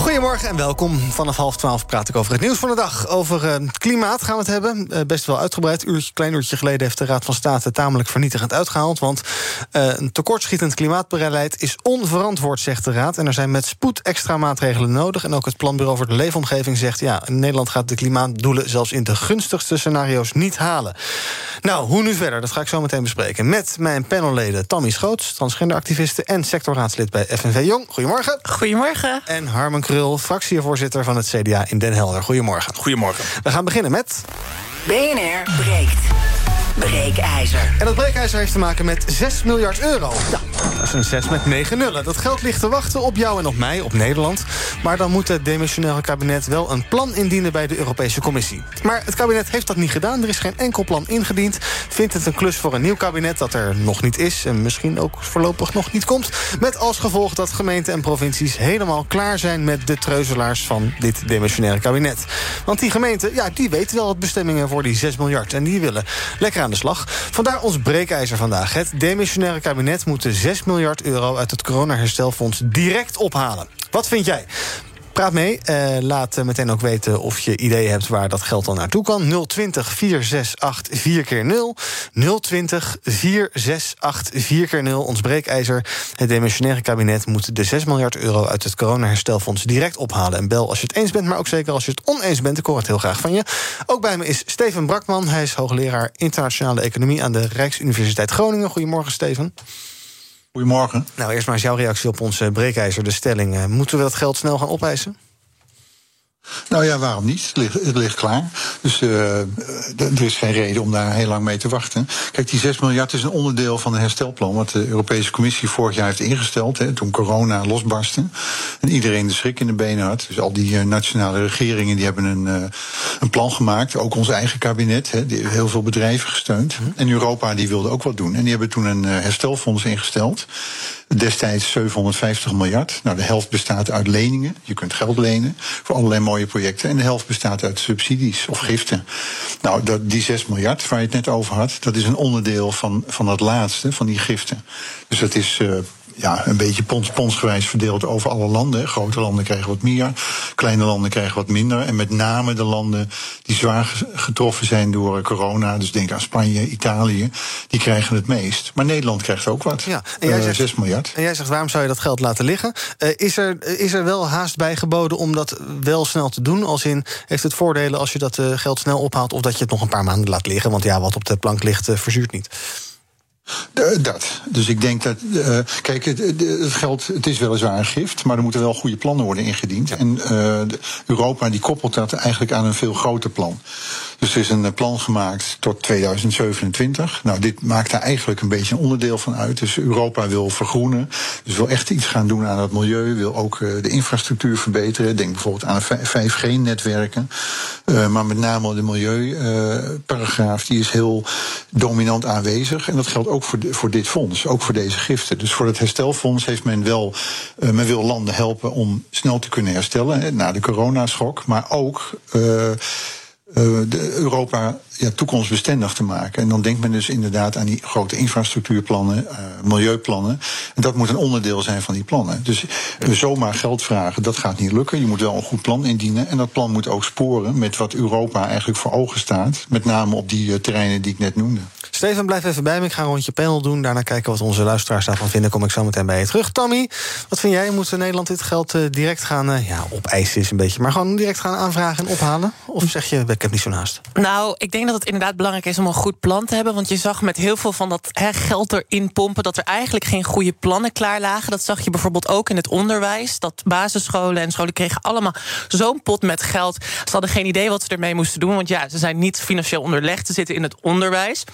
Goedemorgen en welkom. Vanaf half twaalf praat ik over het nieuws van de dag. Over uh, klimaat gaan we het hebben. Uh, best wel uitgebreid. Uurtje, klein uurtje geleden heeft de Raad van State tamelijk vernietigend uitgehaald. Want uh, een tekortschietend klimaatbeleid is onverantwoord, zegt de Raad. En er zijn met spoed extra maatregelen nodig. En ook het Planbureau voor de Leefomgeving zegt... ja, Nederland gaat de klimaatdoelen zelfs in de gunstigste scenario's niet halen. Nou, hoe nu verder? Dat ga ik zo meteen bespreken. Met mijn panelleden Tammy Schoots, transgenderactiviste... en sectorraadslid bij FNV Jong. Goedemorgen. Goedemorgen. En Harmen Krul, fractievoorzitter van het CDA in Den Helder. Goedemorgen. Goedemorgen. We gaan beginnen met... BNR breekt. Breekijzer. En dat breekijzer heeft te maken met 6 miljard euro. Ja, een 6 met 9 nullen. Dat geld ligt te wachten op jou en op mij, op Nederland. Maar dan moet het demissionaire kabinet wel een plan indienen bij de Europese Commissie. Maar het kabinet heeft dat niet gedaan. Er is geen enkel plan ingediend. Vindt het een klus voor een nieuw kabinet dat er nog niet is... en misschien ook voorlopig nog niet komt. Met als gevolg dat gemeenten en provincies helemaal klaar zijn... met de treuzelaars van dit demissionaire kabinet. Want die gemeenten, ja, die weten wel wat bestemmingen voor die 6 miljard. En die willen lekker aan de slag. Vandaar ons breekijzer vandaag. Het demissionaire kabinet moet de 6 miljard euro... uit het coronaherstelfonds direct ophalen. Wat vind jij? Praat mee. Uh, laat uh, meteen ook weten of je ideeën hebt waar dat geld dan naartoe kan. 020 468 4 keer 0 020 468 4 keer 0 Ons breekijzer. Het demissionaire kabinet moet de 6 miljard euro uit het coronaherstelfonds direct ophalen. En bel als je het eens bent, maar ook zeker als je het oneens bent. Ik hoor het heel graag van je. Ook bij me is Steven Brakman. Hij is hoogleraar internationale economie aan de Rijksuniversiteit Groningen. Goedemorgen, Steven. Goedemorgen. Nou, eerst maar eens jouw reactie op onze breekijzer, de stelling. Moeten we dat geld snel gaan opeisen? Nou ja, waarom niet? Het ligt, het ligt klaar. Dus uh, er is geen reden om daar heel lang mee te wachten. Kijk, die 6 miljard is een onderdeel van een herstelplan... wat de Europese Commissie vorig jaar heeft ingesteld... Hè, toen corona losbarstte. En iedereen de schrik in de benen had. Dus al die uh, nationale regeringen die hebben een, uh, een plan gemaakt. Ook ons eigen kabinet, hè, die heeft heel veel bedrijven gesteund. En Europa die wilde ook wat doen. En die hebben toen een herstelfonds ingesteld... Destijds 750 miljard. Nou, de helft bestaat uit leningen. Je kunt geld lenen voor allerlei mooie projecten. En de helft bestaat uit subsidies of giften. Nou, dat, die 6 miljard waar je het net over had, dat is een onderdeel van, van dat laatste, van die giften. Dus dat is. Uh, ja, een beetje pons, ponsgewijs verdeeld over alle landen. Grote landen krijgen wat meer, kleine landen krijgen wat minder. En met name de landen die zwaar getroffen zijn door corona, dus denk aan Spanje, Italië, die krijgen het meest. Maar Nederland krijgt ook wat. Ja, en jij zegt, uh, 6 miljard. En jij zegt, waarom zou je dat geld laten liggen? Uh, is, er, is er wel haast bij geboden om dat wel snel te doen? Als in, heeft het voordelen als je dat uh, geld snel ophaalt... of dat je het nog een paar maanden laat liggen? Want ja, wat op de plank ligt, verzuurt niet. Dat. Dus ik denk dat. Uh, kijk, het, het, geld, het is weliswaar een gift, maar er moeten wel goede plannen worden ingediend. En uh, Europa die koppelt dat eigenlijk aan een veel groter plan. Dus er is een plan gemaakt tot 2027. Nou, dit maakt daar eigenlijk een beetje een onderdeel van uit. Dus Europa wil vergroenen. Dus wil echt iets gaan doen aan het milieu. Wil ook uh, de infrastructuur verbeteren. Denk bijvoorbeeld aan 5G-netwerken. Uh, maar met name de milieuparagraaf, die is heel dominant aanwezig. En dat geldt ook voor, voor dit fonds, ook voor deze giften. Dus voor het herstelfonds heeft men wel, men wil landen helpen om snel te kunnen herstellen hè, na de coronaschok. Maar ook Europa ja, toekomstbestendig te maken. En dan denkt men dus inderdaad aan die grote infrastructuurplannen, uh, milieuplannen. En dat moet een onderdeel zijn van die plannen. Dus zomaar geld vragen, dat gaat niet lukken. Je moet wel een goed plan indienen. En dat plan moet ook sporen met wat Europa eigenlijk voor ogen staat. Met name op die uh, terreinen die ik net noemde. Steven, blijf even bij me. Ik ga een rondje panel doen. Daarna kijken wat onze luisteraars daarvan vinden. Kom ik zo meteen bij je terug. Tammy, wat vind jij? Moet Nederland dit geld direct gaan... ja, opeisen is een beetje... maar gewoon direct gaan aanvragen en ophalen? Of zeg je, ik heb niet zo'n haast? Nou, ik denk dat het inderdaad belangrijk is om een goed plan te hebben. Want je zag met heel veel van dat geld erin pompen... dat er eigenlijk geen goede plannen klaar lagen. Dat zag je bijvoorbeeld ook in het onderwijs. Dat basisscholen en scholen kregen allemaal zo'n pot met geld. Ze hadden geen idee wat ze ermee moesten doen. Want ja, ze zijn niet financieel onderlegd. Ze zitten in het onderwijs.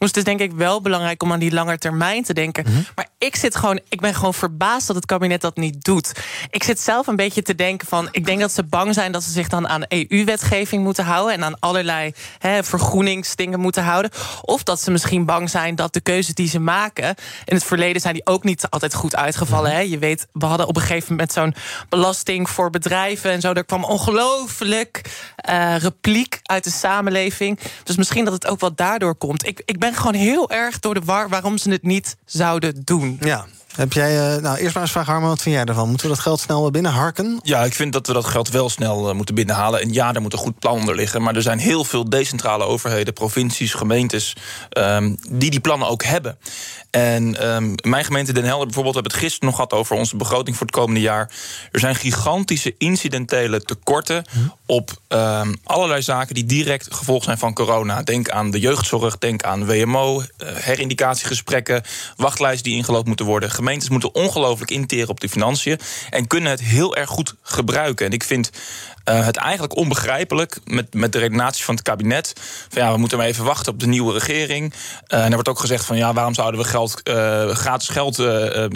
Dus het is denk ik wel belangrijk om aan die lange termijn te denken. Mhm. Maar ik zit gewoon, ik ben gewoon verbaasd dat het kabinet dat niet doet. Ik zit zelf een beetje te denken van, ik denk dat ze bang zijn dat ze zich dan aan EU-wetgeving moeten houden en aan allerlei hè, vergroeningsdingen moeten houden. Of dat ze misschien bang zijn dat de keuzes die ze maken in het verleden zijn die ook niet altijd goed uitgevallen. Hè. Je weet, we hadden op een gegeven moment zo'n belasting voor bedrijven en zo. Er kwam ongelooflijk eh, repliek uit de samenleving. Dus misschien dat het ook wel daardoor komt. Ik, ik ben gewoon heel erg door de war waarom ze het niet zouden doen. Ja. Heb jij, uh, nou eerst maar eens vragen, Harman, wat vind jij ervan? Moeten we dat geld snel binnenharken? Ja, ik vind dat we dat geld wel snel uh, moeten binnenhalen. En ja, er moet een goed plan onder liggen. Maar er zijn heel veel decentrale overheden, provincies, gemeentes... Um, die die plannen ook hebben. En um, mijn gemeente Den Helder bijvoorbeeld... hebben het gisteren nog gehad over onze begroting voor het komende jaar. Er zijn gigantische incidentele tekorten... Hm. op um, allerlei zaken die direct gevolg zijn van corona. Denk aan de jeugdzorg, denk aan WMO, herindicatiegesprekken... wachtlijsten die ingelopen moeten worden. Gemeentes moeten ongelooflijk interen op de financiën... en kunnen het heel erg goed gebruiken. En ik vind uh, het eigenlijk onbegrijpelijk met, met de redenatie van het kabinet. Van ja, we moeten maar even wachten op de nieuwe regering. Uh, en er wordt ook gezegd van ja, waarom zouden we geld, uh, gratis geld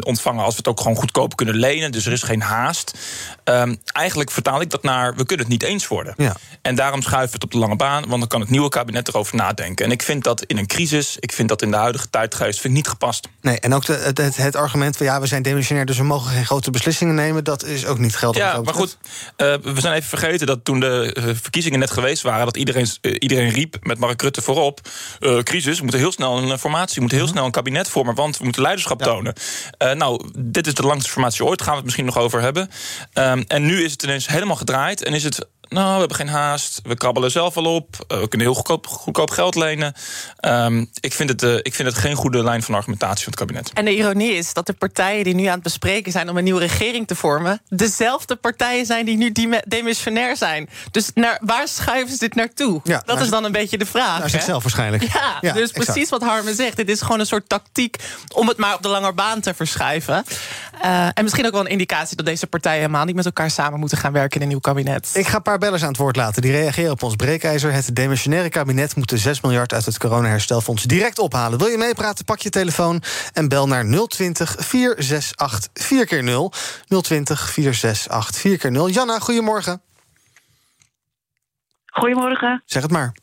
ontvangen als we het ook gewoon goedkoop kunnen lenen? Dus er is geen haast. Um, eigenlijk vertaal ik dat naar we kunnen het niet eens worden. Ja. En daarom schuiven we het op de lange baan, want dan kan het nieuwe kabinet erover nadenken. En ik vind dat in een crisis, ik vind dat in de huidige tijdgeest, vind ik niet gepast. Nee, en ook de, het, het, het, argument van ja, we zijn demissionair, dus we mogen geen grote beslissingen nemen, dat is ook niet geldig. Ja, maar goed, we zijn even vergeten dat toen de uh, verkiezingen net geweest waren, dat iedereen, uh, iedereen riep met Mark Rutte voorop: uh, crisis, we moeten heel snel een formatie, we moeten heel snel een kabinet vormen, want we moeten leiderschap ja. tonen. nou, dit is de langste formatie ooit, gaan we het misschien nog over hebben. Um, en nu is het ineens helemaal gedraaid en is het nou, we hebben geen haast. We krabbelen zelf wel op. Uh, we kunnen heel goedkoop, goedkoop geld lenen. Um, ik, vind het, uh, ik vind het geen goede lijn van argumentatie van het kabinet. En de ironie is dat de partijen die nu aan het bespreken zijn om een nieuwe regering te vormen, dezelfde partijen zijn die nu demissionair zijn. Dus naar, waar schuiven ze dit naartoe? Ja, dat is dan een beetje de vraag. Naar zichzelf waarschijnlijk. Ja, ja dus exact. precies wat Harmen zegt. Dit is gewoon een soort tactiek om het maar op de lange baan te verschuiven. Uh, en misschien ook wel een indicatie dat deze partijen helemaal niet met elkaar samen moeten gaan werken in een nieuw kabinet. Ik ga een paar bellers aan het woord laten. Die reageren op ons breekijzer. Het demissionaire kabinet moet de 6 miljard uit het coronaherstelfonds direct ophalen. Wil je meepraten? Pak je telefoon en bel naar 020 468 4 keer 0 020 468 4 keer 0 Janna, goedemorgen. Goedemorgen. Zeg het maar.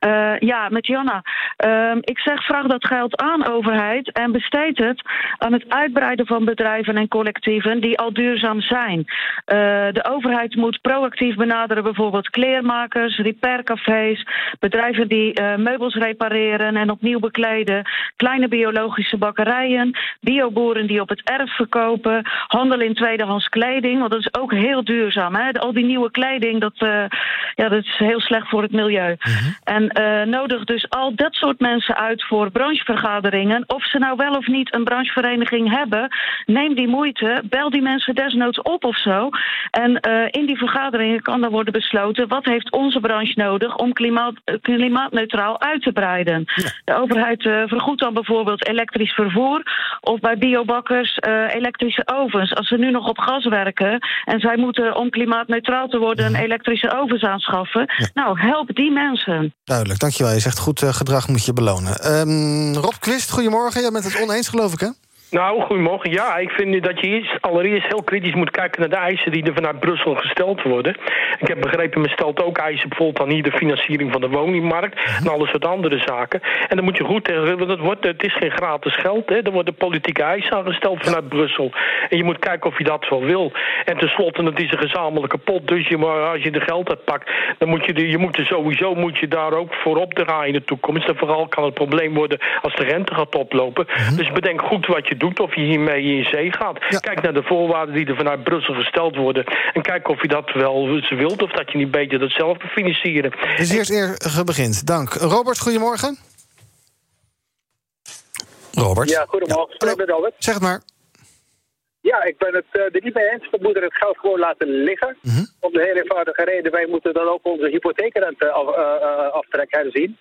Uh, ja, met Janna. Uh, ik zeg, vraag dat geld aan, overheid, en besteed het aan het uitbreiden van bedrijven en collectieven die al duurzaam zijn. Uh, de overheid moet proactief benaderen, bijvoorbeeld kleermakers, repaircafés, bedrijven die uh, meubels repareren en opnieuw bekleden, kleine biologische bakkerijen, bioboeren die op het erf verkopen, handel in tweedehands kleding, want dat is ook heel duurzaam. Hè? Al die nieuwe kleding, dat, ja, dat is heel slecht voor het milieu. Mm-hmm. En uh, nodig dus al dat soort mensen uit voor branchevergaderingen. Of ze nou wel of niet een branchevereniging hebben, neem die moeite, bel die mensen desnoods op of zo. En uh, in die vergaderingen kan dan worden besloten wat heeft onze branche nodig om klimaat, klimaatneutraal uit te breiden. Ja. De overheid uh, vergoedt dan bijvoorbeeld elektrisch vervoer of bij biobakkers elektrische ovens. Als ze nu nog op gas werken en zij moeten om klimaatneutraal te worden elektrische ovens aanschaffen. Ja. Nou, help die mensen. Duidelijk, dankjewel. Je zegt goed uh, gedrag moet je belonen. Um, Rob Quist, goedemorgen. Jij bent het oneens, geloof ik, hè? Nou, goedemorgen. Ja, ik vind dat je eerst, allereerst heel kritisch moet kijken naar de eisen die er vanuit Brussel gesteld worden. Ik heb begrepen, men stelt ook eisen bijvoorbeeld aan hier de financiering van de woningmarkt en alles wat andere zaken. En dan moet je goed tegen, want het, wordt, het is geen gratis geld. Hè. Er worden politieke eisen aangesteld vanuit Brussel. En je moet kijken of je dat wel wil. En tenslotte, het is een gezamenlijke pot. Dus je, maar als je de geld uitpakt, dan moet je, de, je moet er sowieso moet je daar ook voor opdraaien in de toekomst. En vooral kan het probleem worden als de rente gaat oplopen. Mm-hmm. Dus bedenk goed wat je doet doet of je hiermee in zee gaat. Ja. Kijk naar de voorwaarden die er vanuit Brussel gesteld worden. En kijk of je dat wel wilt of dat je niet beter dat zelf kan financieren. Dus eerst eer begint. Dank. Robert, goedemorgen. Robert. Ja, goedemorgen. Ja. Hallo. Robert. Zeg het maar. Ja, ik ben het uh, er niet mee eens. We moeten het geld gewoon laten liggen. Mm -hmm. Om de heel eenvoudige reden, wij moeten dan ook onze hypotheekrente af, uh, uh, aftrek herzien.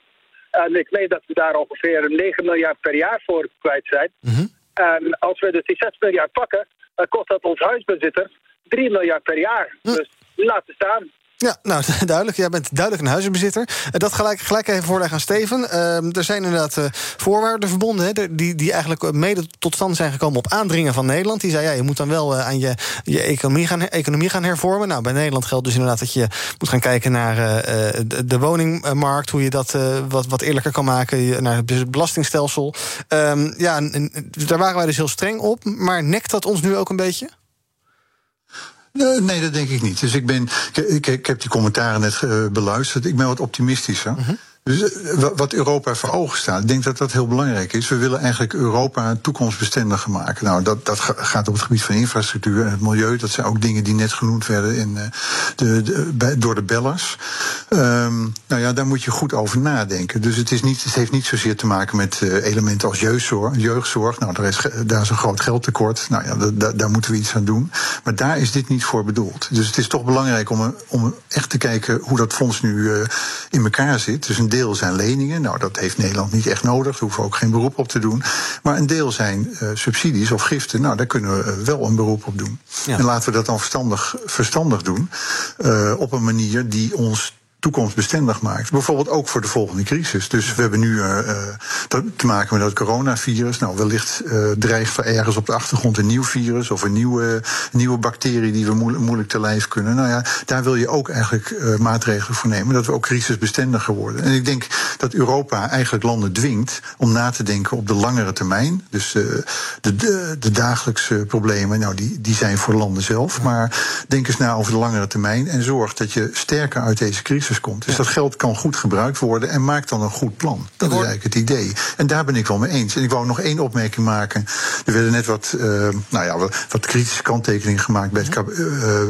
En ik weet dat we daar ongeveer 9 miljard per jaar voor kwijt zijn. Mm -hmm. En als we dus die 6 miljard pakken, dan kost dat ons huisbezitter 3 miljard per jaar. Hm. Dus laten staan. Ja, nou duidelijk. Jij bent duidelijk een huizenbezitter. Dat gelijk, gelijk even voorleggen aan Steven. Ehm, er zijn inderdaad uh, voorwaarden verbonden... Hè, die, die eigenlijk mede tot stand zijn gekomen op aandringen van Nederland. Die zei, ja, je moet dan wel uh, aan je, je economie, gaan, economie gaan hervormen. Nou, bij Nederland geldt dus inderdaad dat je moet gaan kijken naar uh, de, de, woningmarkt... hoe je dat wat, wat eerlijker kan maken, naar het belastingstelsel. Um, ja, daar waren wij dus heel streng op. Maar nekt dat ons nu ook een beetje? Nee, dat denk ik niet. Dus ik ben. Ik, ik heb die commentaren net beluisterd. Ik ben wat optimistischer. Uh dus eh, wat Europa voor ogen staat, ik denk dat dat heel belangrijk is. We willen eigenlijk Europa toekomstbestendiger maken. Nou, dat, dat gaat op het gebied van infrastructuur en het milieu. Dat zijn ook dingen die net genoemd werden in eh, de, de, door de bellers. Um, nou ja, daar moet je goed over nadenken. Dus het, is niet, het heeft niet zozeer te maken met uh, elementen als jeugdzorg. jeugdzorg. Nou, daar is, daar is een groot geldtekort. Nou ja, da, daar moeten we iets aan doen. Maar daar is dit niet voor bedoeld. Dus het is toch belangrijk om, om echt te kijken hoe dat fonds nu in elkaar zit. Dus een deel zijn leningen. Nou, dat heeft Nederland niet echt nodig. Daar hoeven we ook geen beroep op te doen. Maar een deel zijn uh, subsidies of giften. Nou, daar kunnen we uh, wel een beroep op doen. Ja. En laten we dat dan verstandig, verstandig doen. Uh, op een manier die ons toekomstbestendig maakt. Bijvoorbeeld ook voor de volgende crisis. Dus we hebben nu uh, te maken met het coronavirus. Nou, wellicht uh, dreigt ergens op de achtergrond een nieuw virus of een nieuwe, nieuwe bacterie die we moeilijk, te lijf kunnen. Nou ja, daar wil je ook eigenlijk maatregelen voor nemen. Dat we ook crisisbestendiger worden. En ik denk dat Europa eigenlijk landen dwingt om na te denken op de langere termijn. Dus de, de, de dagelijkse problemen, nou, die, die zijn voor landen zelf. Maar denk eens na over de langere termijn en zorg dat je sterker uit deze crisis komt. Dus dat geld kan goed gebruikt worden en maak dan een goed plan. Dat is eigenlijk het idee. En daar ben ik wel mee eens. En ik wou nog één opmerking maken. Er werden net wat, uh, nou ja, wat, kritische kanttekeningen gemaakt bij, het, uh,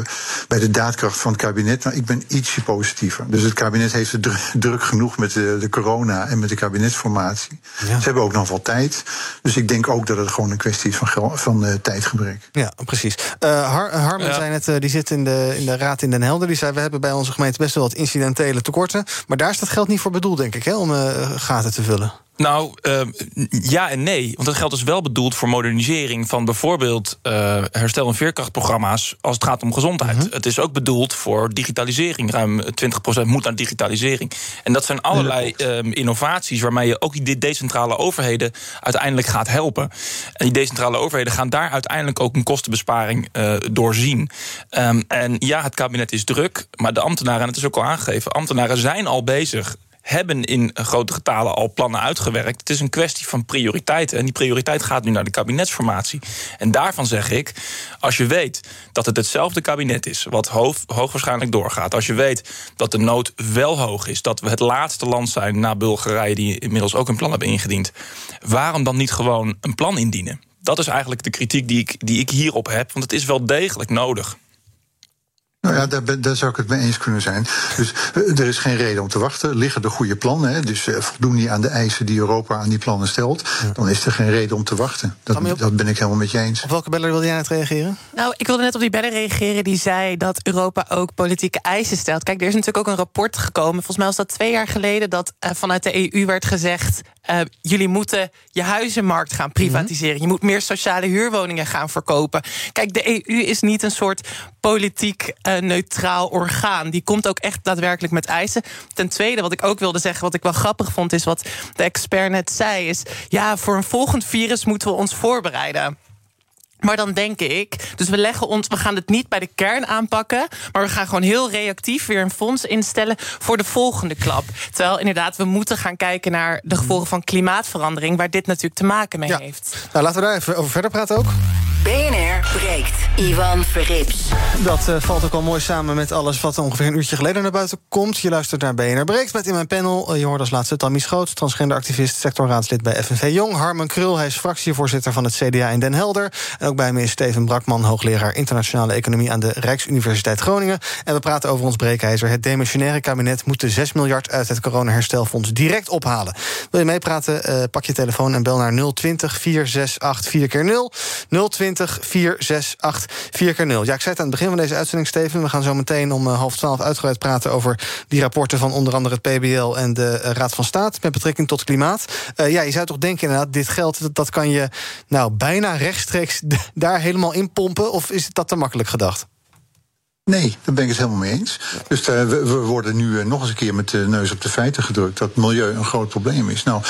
bij de daadkracht van het kabinet. Nou, ik ben ietsje positiever. Dus het kabinet heeft het druk genoeg met de, de, corona en met de kabinetsformatie. Ja. Ze hebben ook nog wel tijd. Dus ik denk ook dat het gewoon een kwestie is van, van uh, tijdgebrek. Ja, precies. Har Harmen ja. zei net, die zit in de, in de raad in Den Helder. Die zei, we hebben bij onze gemeente best wel wat incidenten fundamentele tekorten. Maar daar is dat geld niet voor bedoeld, denk ik, hè, om uh, gaten te vullen. Nou, uh, ja en nee. Want dat geld is wel bedoeld voor modernisering van bijvoorbeeld uh, herstel- en veerkrachtprogramma's als het gaat om gezondheid. -hmm. Het is ook bedoeld voor digitalisering. Ruim 20% moet aan digitalisering. En dat zijn allerlei uh, innovaties waarmee je ook die decentrale overheden uiteindelijk gaat helpen. En die decentrale overheden gaan daar uiteindelijk ook een kostenbesparing uh, doorzien. Um, en ja, het kabinet is druk, maar de ambtenaren, en het is ook al aangegeven, ambtenaren zijn al bezig hebben in grote getalen al plannen uitgewerkt. Het is een kwestie van prioriteiten. En die prioriteit gaat nu naar de kabinetsformatie. En daarvan zeg ik, als je weet dat het hetzelfde kabinet is, wat hoog, hoogwaarschijnlijk doorgaat. Als je weet dat de nood wel hoog is, dat we het laatste land zijn na Bulgarije, die inmiddels ook een plan hebben ingediend. Waarom dan niet gewoon een plan indienen? Dat is eigenlijk de kritiek die ik, die ik hierop heb. Want het is wel degelijk nodig. Nou ja, daar, daar, zou ik het mee eens kunnen zijn. Dus uh, er is geen reden om te wachten. Liggen de goede plannen, hè? dus uh, voldoen die aan de eisen die Europa aan die plannen stelt, ja. dan is er geen reden om te wachten. Dat, op, dat, ben ik helemaal met je eens. Op welke beller wilde jij net reageren? Nou, ik wilde net op die beller reageren die zei dat Europa ook politieke eisen stelt. Kijk, er is natuurlijk ook een rapport gekomen, volgens mij was dat twee jaar geleden, dat uh, vanuit de EU werd gezegd: jullie moeten je huizenmarkt gaan privatiseren. Mm -hmm. Je moet meer sociale huurwoningen gaan verkopen. Kijk, de EU is niet een soort politiek neutraal orgaan. Die komt ook echt daadwerkelijk met eisen. Ten tweede, wat ik ook wilde zeggen, wat ik wel grappig vond, is wat de expert net zei: is ja, voor een volgend virus moeten we ons voorbereiden. Maar dan denk ik, dus we leggen ons, we gaan het niet bij de kern aanpakken, maar we gaan gewoon heel reactief weer een fonds instellen voor de volgende klap. Terwijl inderdaad, we moeten gaan kijken naar de gevolgen van klimaatverandering, waar dit natuurlijk te maken mee ja. heeft. Nou, laten we daar even over verder praten ook. BNR breekt. Ivan Verrips. Dat uh, valt ook al mooi samen met alles wat ongeveer een uurtje geleden naar buiten komt. Je luistert naar BNR breekt met in mijn panel. Uh, je hoort als laatste Tammy Schoot, transgenderactivist, sectorraadslid bij FNV Jong. Harmen Krul, hij is fractievoorzitter van het CDA in Den Helder. En ook bij me is Steven Brakman, hoogleraar internationale economie aan de Rijksuniversiteit Groningen. En we praten over ons breekijzer. Het demissionaire kabinet moet de 6 miljard uit het coronaherstelfonds direct ophalen. Wil je meepraten? Uh, pak je telefoon en bel naar 020 468 4 keer 0 020 468 4 keer 0 Ja, ik zei het aan het begin van deze uitzending, Steven. We gaan zo meteen om uh, half twaalf uitgebreid praten over die rapporten van onder andere het PBL en de uh, Raad van State met betrekking tot klimaat. Uh, ja, je zou toch denken, inderdaad, dit geld dat, kan je nou bijna rechtstreeks daar helemaal in pompen? Of is dat te makkelijk gedacht? Nee, daar ben ik het helemaal mee eens. Dus we, we, worden nu nog eens een keer met de neus op de feiten gedrukt dat milieu een groot probleem is. Nou,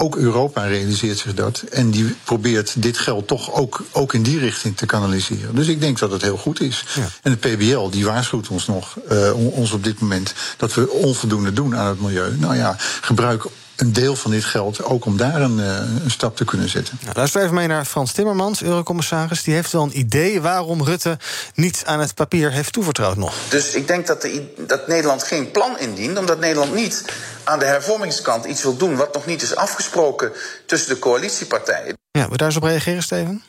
ook Europa realiseert zich dat. En die probeert dit geld toch ook, ook in die richting te kanaliseren. Dus ik denk dat het heel goed is. Ja. En de PBL die waarschuwt ons nog, uh, ons op dit moment, dat we onvoldoende doen aan het milieu. Nou ja, gebruik een deel van dit geld ook om daar een, uh, een stap te kunnen zetten. Nou, luister even mee naar Frans Timmermans, eurocommissaris. Die heeft wel een idee waarom Rutte niet aan het papier heeft toevertrouwd nog. Dus ik denk dat, de, dat Nederland geen plan indient, omdat Nederland niet aan de hervormingskant iets wil doen wat nog niet is afgesproken tussen de coalitiepartijen. Ja, we daar eens op reageren, Steven?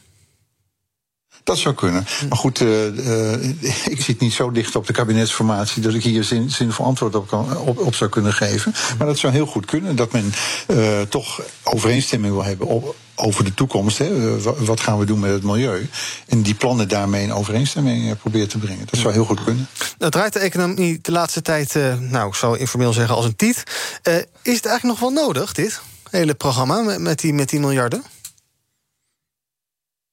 Dat zou kunnen. Maar goed, uh, uh, ik zit niet zo dicht op de kabinetsformatie dat ik hier zin, zinvol antwoord op, kan, op, op, zou kunnen geven. Maar dat zou heel goed kunnen. Dat men uh, toch overeenstemming wil hebben over de toekomst. Hè. Wat gaan we doen met het milieu? En die plannen daarmee in overeenstemming probeert te brengen. Dat zou heel goed kunnen. Dat draait de economie de laatste tijd, nou, ik zou informeel zeggen, als een tiet. is het eigenlijk nog wel nodig, dit hele programma met, die, met die miljarden?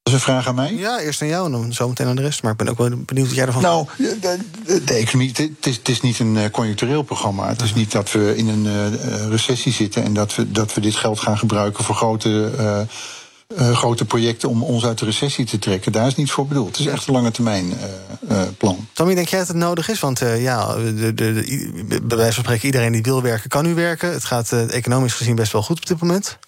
Dat is een vraag aan mij? Ja, eerst aan jou en dan zo meteen aan de rest. Maar ik ben ook wel benieuwd wat jij ervan Nou, de, de, de economie, het is, het is niet een conjunctureel programma. Het is niet dat we in een uh, recessie zitten en dat we, dat we dit geld gaan gebruiken voor grote. Uh, uh, grote projecten om ons uit de recessie te trekken. Daar is niet voor bedoeld. Het is echt een lange termijn uh, uh, plan. Tommy, denk jij dat het nodig is? Want ja, de, de, de, bij wijze van spreken, iedereen die wil werken, kan nu werken. Het gaat economisch gezien best wel goed op dit moment.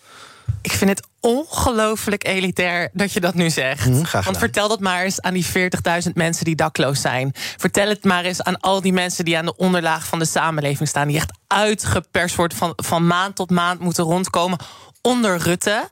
Ik vind het ongelooflijk elitair dat je dat nu zegt. Mm, Want vertel dat maar eens aan die 40.000 mensen die dakloos zijn. Vertel het maar eens aan al die mensen die aan de onderlaag van de samenleving staan. Die echt uitgeperst worden van, van maand tot maand moeten rondkomen onder Rutte.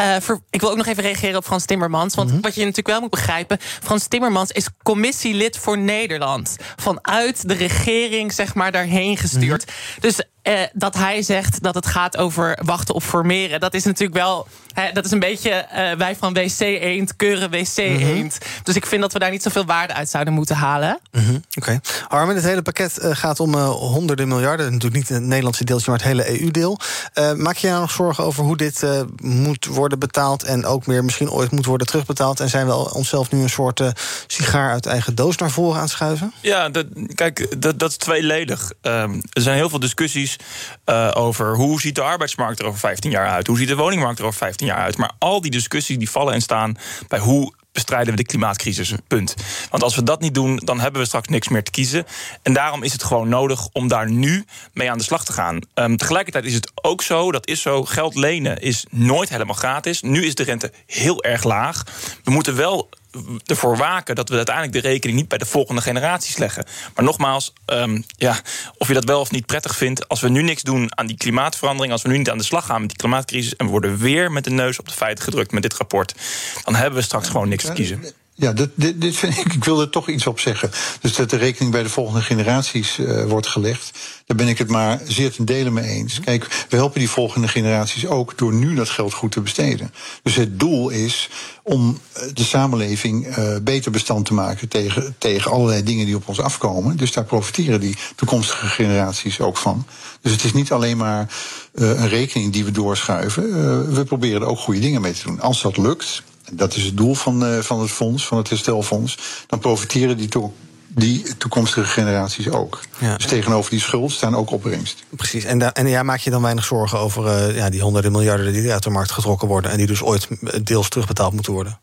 Uh, voor, ik wil ook nog even reageren op Frans Timmermans. Want mm-hmm. wat je natuurlijk wel moet begrijpen... Frans Timmermans is commissielid voor Nederland. Vanuit de regering, zeg maar, daarheen gestuurd. Mm-hmm. Dus uh, dat hij zegt dat het gaat over wachten op formeren... dat is natuurlijk wel... Hè, dat is een beetje uh, wij van WC Eend, keuren WC Eend. Mm-hmm. Dus ik vind dat we daar niet zoveel waarde uit zouden moeten halen. Mm-hmm. Oké. Okay. Armin, het hele pakket gaat om honderden miljarden. Natuurlijk niet het Nederlandse deeltje, maar het hele EU-deel. maak je je nou nog zorgen over hoe dit moet worden betaald en ook meer misschien ooit moet worden terugbetaald? En zijn we onszelf nu een soort uh, sigaar uit eigen doos naar voren aan schuiven? Ja, dat, kijk, dat, dat is tweeledig. Um, er zijn heel veel discussies uh, over hoe ziet de arbeidsmarkt er over 15 jaar uit? Hoe ziet de woningmarkt er over 15 jaar uit? Maar al die discussies die vallen en staan bij hoe bestrijden we de klimaatcrisis. Punt. Want als we dat niet doen, dan hebben we straks niks meer te kiezen. En daarom is het gewoon nodig om daar nu mee aan de slag te gaan. Um, tegelijkertijd is het ook zo, dat is zo, geld lenen is nooit helemaal gratis. Nu is de rente heel erg laag. We moeten wel ervoor waken dat we uiteindelijk de rekening niet bij de volgende generaties leggen. Maar nogmaals, um, ja, of je dat wel of niet prettig vindt, als we nu niks doen aan die klimaatverandering, als we nu niet aan de slag gaan met die klimaatcrisis en we worden weer met de neus op de feiten gedrukt met dit rapport, dan hebben we straks gewoon niks te kiezen. Ja, dit, dit, dit vind ik, ik wil er toch iets op zeggen. Dus dat de rekening bij de volgende generaties uh, wordt gelegd. Daar ben ik het maar zeer ten dele mee eens. Kijk, we helpen die volgende generaties ook door nu dat geld goed te besteden. Dus het doel is om de samenleving uh, beter bestand te maken tegen, tegen allerlei dingen die op ons afkomen. Dus daar profiteren die toekomstige generaties ook van. Dus het is niet alleen maar uh, een rekening die we doorschuiven. we proberen er ook goede dingen mee te doen. Als dat lukt, dat is het doel van, uh, van het fonds, van het herstelfonds. Dan profiteren die, to die toekomstige generaties ook. Ja. Dus tegenover die schuld staan ook opbrengst. Precies. En, da en ja, maak je dan weinig zorgen over uh, ja, die honderden miljarden die uit de markt getrokken worden en die dus ooit deels terugbetaald moeten worden?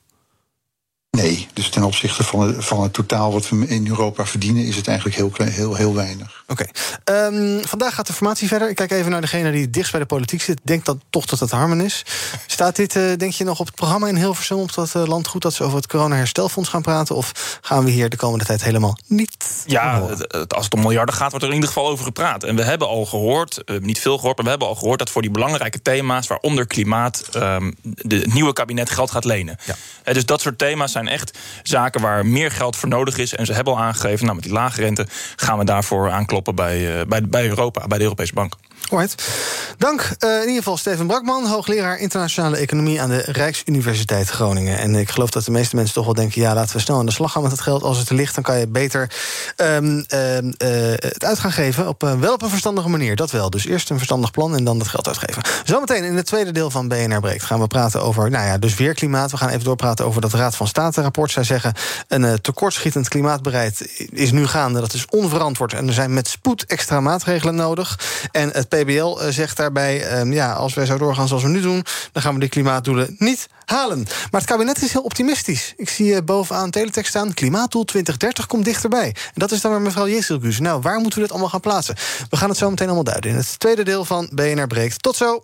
Nee, dus ten opzichte van het, van het totaal wat we in Europa verdienen, is het eigenlijk heel, heel, heel weinig. Oké. Okay. Um, vandaag gaat de formatie verder. Ik kijk even naar degene die dichtst bij de politiek zit. Denk dat toch dat het Harmen is. Staat dit, uh, denk je, nog op het programma in Hilversum op dat uh, landgoed dat ze over het corona-herstelfonds gaan praten? Of gaan we hier de komende tijd helemaal niet? Ja, als het om miljarden gaat, wordt er in ieder geval over gepraat. En we hebben al gehoord, uh, niet veel gehoord, maar we hebben al gehoord dat voor die belangrijke thema's, waaronder klimaat, um, de, het nieuwe kabinet geld gaat lenen. Ja. Dus dat soort thema's zijn echt zaken waar meer geld voor nodig is. En ze hebben al aangegeven, nou, met die lage rente gaan we daarvoor aankloppen bij, uh, bij, bij Europa, bij de Europese Bank. Alright. Dank uh, in ieder geval Steven Brakman, hoogleraar internationale economie aan de Rijksuniversiteit Groningen. En ik geloof dat de meeste mensen toch wel denken: ja, laten we snel aan de slag gaan met het geld. Als het er ligt, dan kan je beter um, uh, het uit gaan geven. Op, wel op een verstandige manier, dat wel. Dus eerst een verstandig plan en dan het geld uitgeven. Zometeen in het tweede deel van BNR Breekt gaan we praten over, nou ja, dus weer klimaat. We gaan even doorpraten over dat Raad van State-rapport. Zij zeggen: een tekortschietend klimaatbeleid is nu gaande. Dat is onverantwoord en er zijn met spoed extra maatregelen nodig. En het PBL eh, zegt daarbij: ehm, ja, als wij zo doorgaan zoals we nu doen, dan gaan we die klimaatdoelen niet halen. Maar het kabinet is heel optimistisch. Ik zie eh, bovenaan teletext staan: klimaatdoel 2030 komt dichterbij. En dat is dan maar mevrouw Jesselgus. Nou, waar moeten we dit allemaal gaan plaatsen? We gaan het zo meteen allemaal duiden in het tweede deel van BNR Breekt. Tot zo.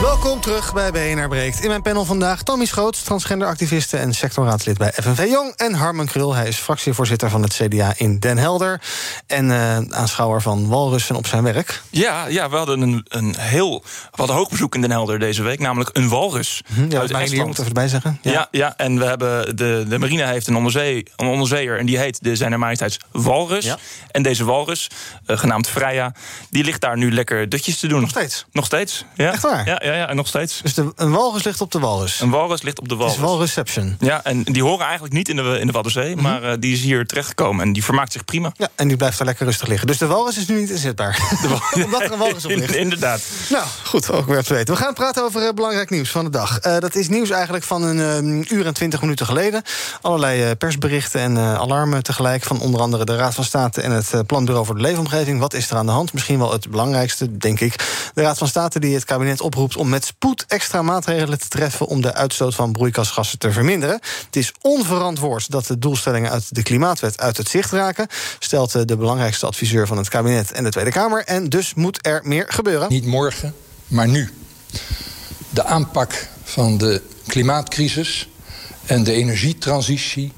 Welkom terug bij BNR Breekt. In mijn panel vandaag Tommy Schoots, transgenderactiviste en sectorraadslid bij FNV Jong. En Harmen Krul, hij is fractievoorzitter van het CDA in Den Helder. En uh, aanschouwer van walrussen op zijn werk. Ja, ja we hadden een, een heel. We hadden hoog bezoek in Den Helder deze week, namelijk een walrus. Hm, ja, uit moet even erbij zeggen. Ja. ja, ja, en we hebben de, de marine heeft een, onderzee, een onderzeeër en die heet de Zijner Majesteits Walrus. Ja. En deze walrus, uh, genaamd Freya, die ligt daar nu lekker dutjes te doen. Nog steeds? Nog steeds, ja. Echt waar? Ja, ja, ja nog steeds. Dus de, een walrus ligt op de walrus? Een walrus ligt op de walrus. Het is walreception. Ja, en die horen eigenlijk niet in de, in de Waddenzee... Mm -hmm. maar uh, die is hier terechtgekomen en die vermaakt zich prima. Ja, en die blijft daar lekker rustig liggen. Dus de walrus is nu niet inzetbaar? Omdat er een walrus op ligt? Inderdaad. Nou, goed, ook weer te weten. We gaan praten over uh, belangrijk nieuws van de dag. Uh, dat is nieuws eigenlijk van een uur en twintig minuten geleden. Allerlei persberichten en alarmen tegelijk... van onder andere de Raad van State en het Planbureau voor de Leefomgeving. Wat is er aan de hand? Misschien wel het belangrijkste, denk ik. De Raad van State die het kabinet oproept om met spoed extra maatregelen te treffen om de uitstoot van broeikasgassen te verminderen. Het is onverantwoord dat de doelstellingen uit de Klimaatwet uit het zicht raken, stelt de belangrijkste adviseur van het kabinet en de Tweede Kamer. En dus moet er meer gebeuren. Niet morgen, maar nu. De aanpak van de klimaatcrisis en de energietransitie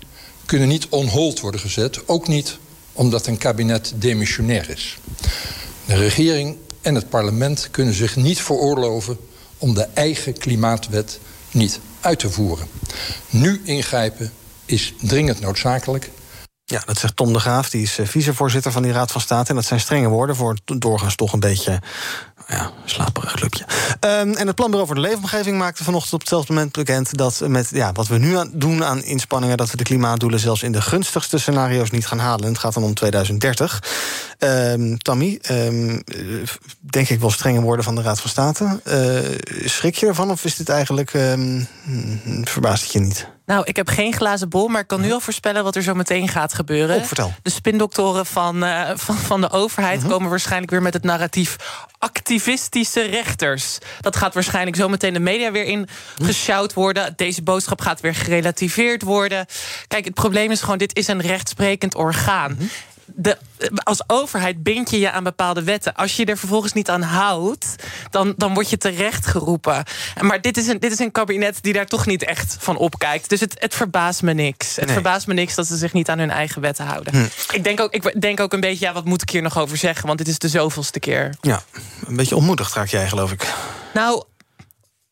kunnen niet on hold worden gezet, ook niet omdat een kabinet demissionair is. De regering en het parlement kunnen zich niet veroorloven om de eigen klimaatwet niet uit te voeren. Nu ingrijpen is dringend noodzakelijk. Ja, dat zegt Tom de Graaf, die is vicevoorzitter van die Raad van State. En dat zijn strenge woorden voor doorgaans toch een beetje ja, slaperig clubje. Um, en het Planbureau voor de Leefomgeving maakte vanochtend op hetzelfde moment bekend dat met ja, wat we nu aan doen aan inspanningen, dat we de klimaatdoelen zelfs in de gunstigste scenario's niet gaan halen. Het gaat dan om 2030. Um, Tammy, um, denk ik wel strenge woorden van de Raad van State. Uh, schrik je ervan of is dit eigenlijk. verbaast het je niet? Nou, ik heb geen glazen bol, maar ik kan nu al voorspellen wat er zo meteen gaat gebeuren. Oh, vertel. De spindoktoren van, uh, van, van, de overheid Mhm. komen waarschijnlijk weer met het narratief activistische rechters. Dat gaat waarschijnlijk zo meteen de media weer in gesjouwd worden. Deze boodschap gaat weer gerelativeerd worden. Kijk, het probleem is gewoon: dit is een rechtsprekend orgaan. De, als overheid bind je je aan bepaalde wetten. Als je er vervolgens niet aan houdt, dan, dan word je terecht geroepen. Maar dit is, een, dit is een kabinet die daar toch niet echt van opkijkt. Dus het, het verbaast me niks. Het Nee. verbaast me niks dat ze zich niet aan hun eigen wetten houden. Hm. Ik, denk ook, ik denk ook een beetje, ja, wat moet ik hier nog over zeggen? Want dit is de zoveelste keer. Ja, een beetje ontmoedigd raak jij, geloof ik. Nou,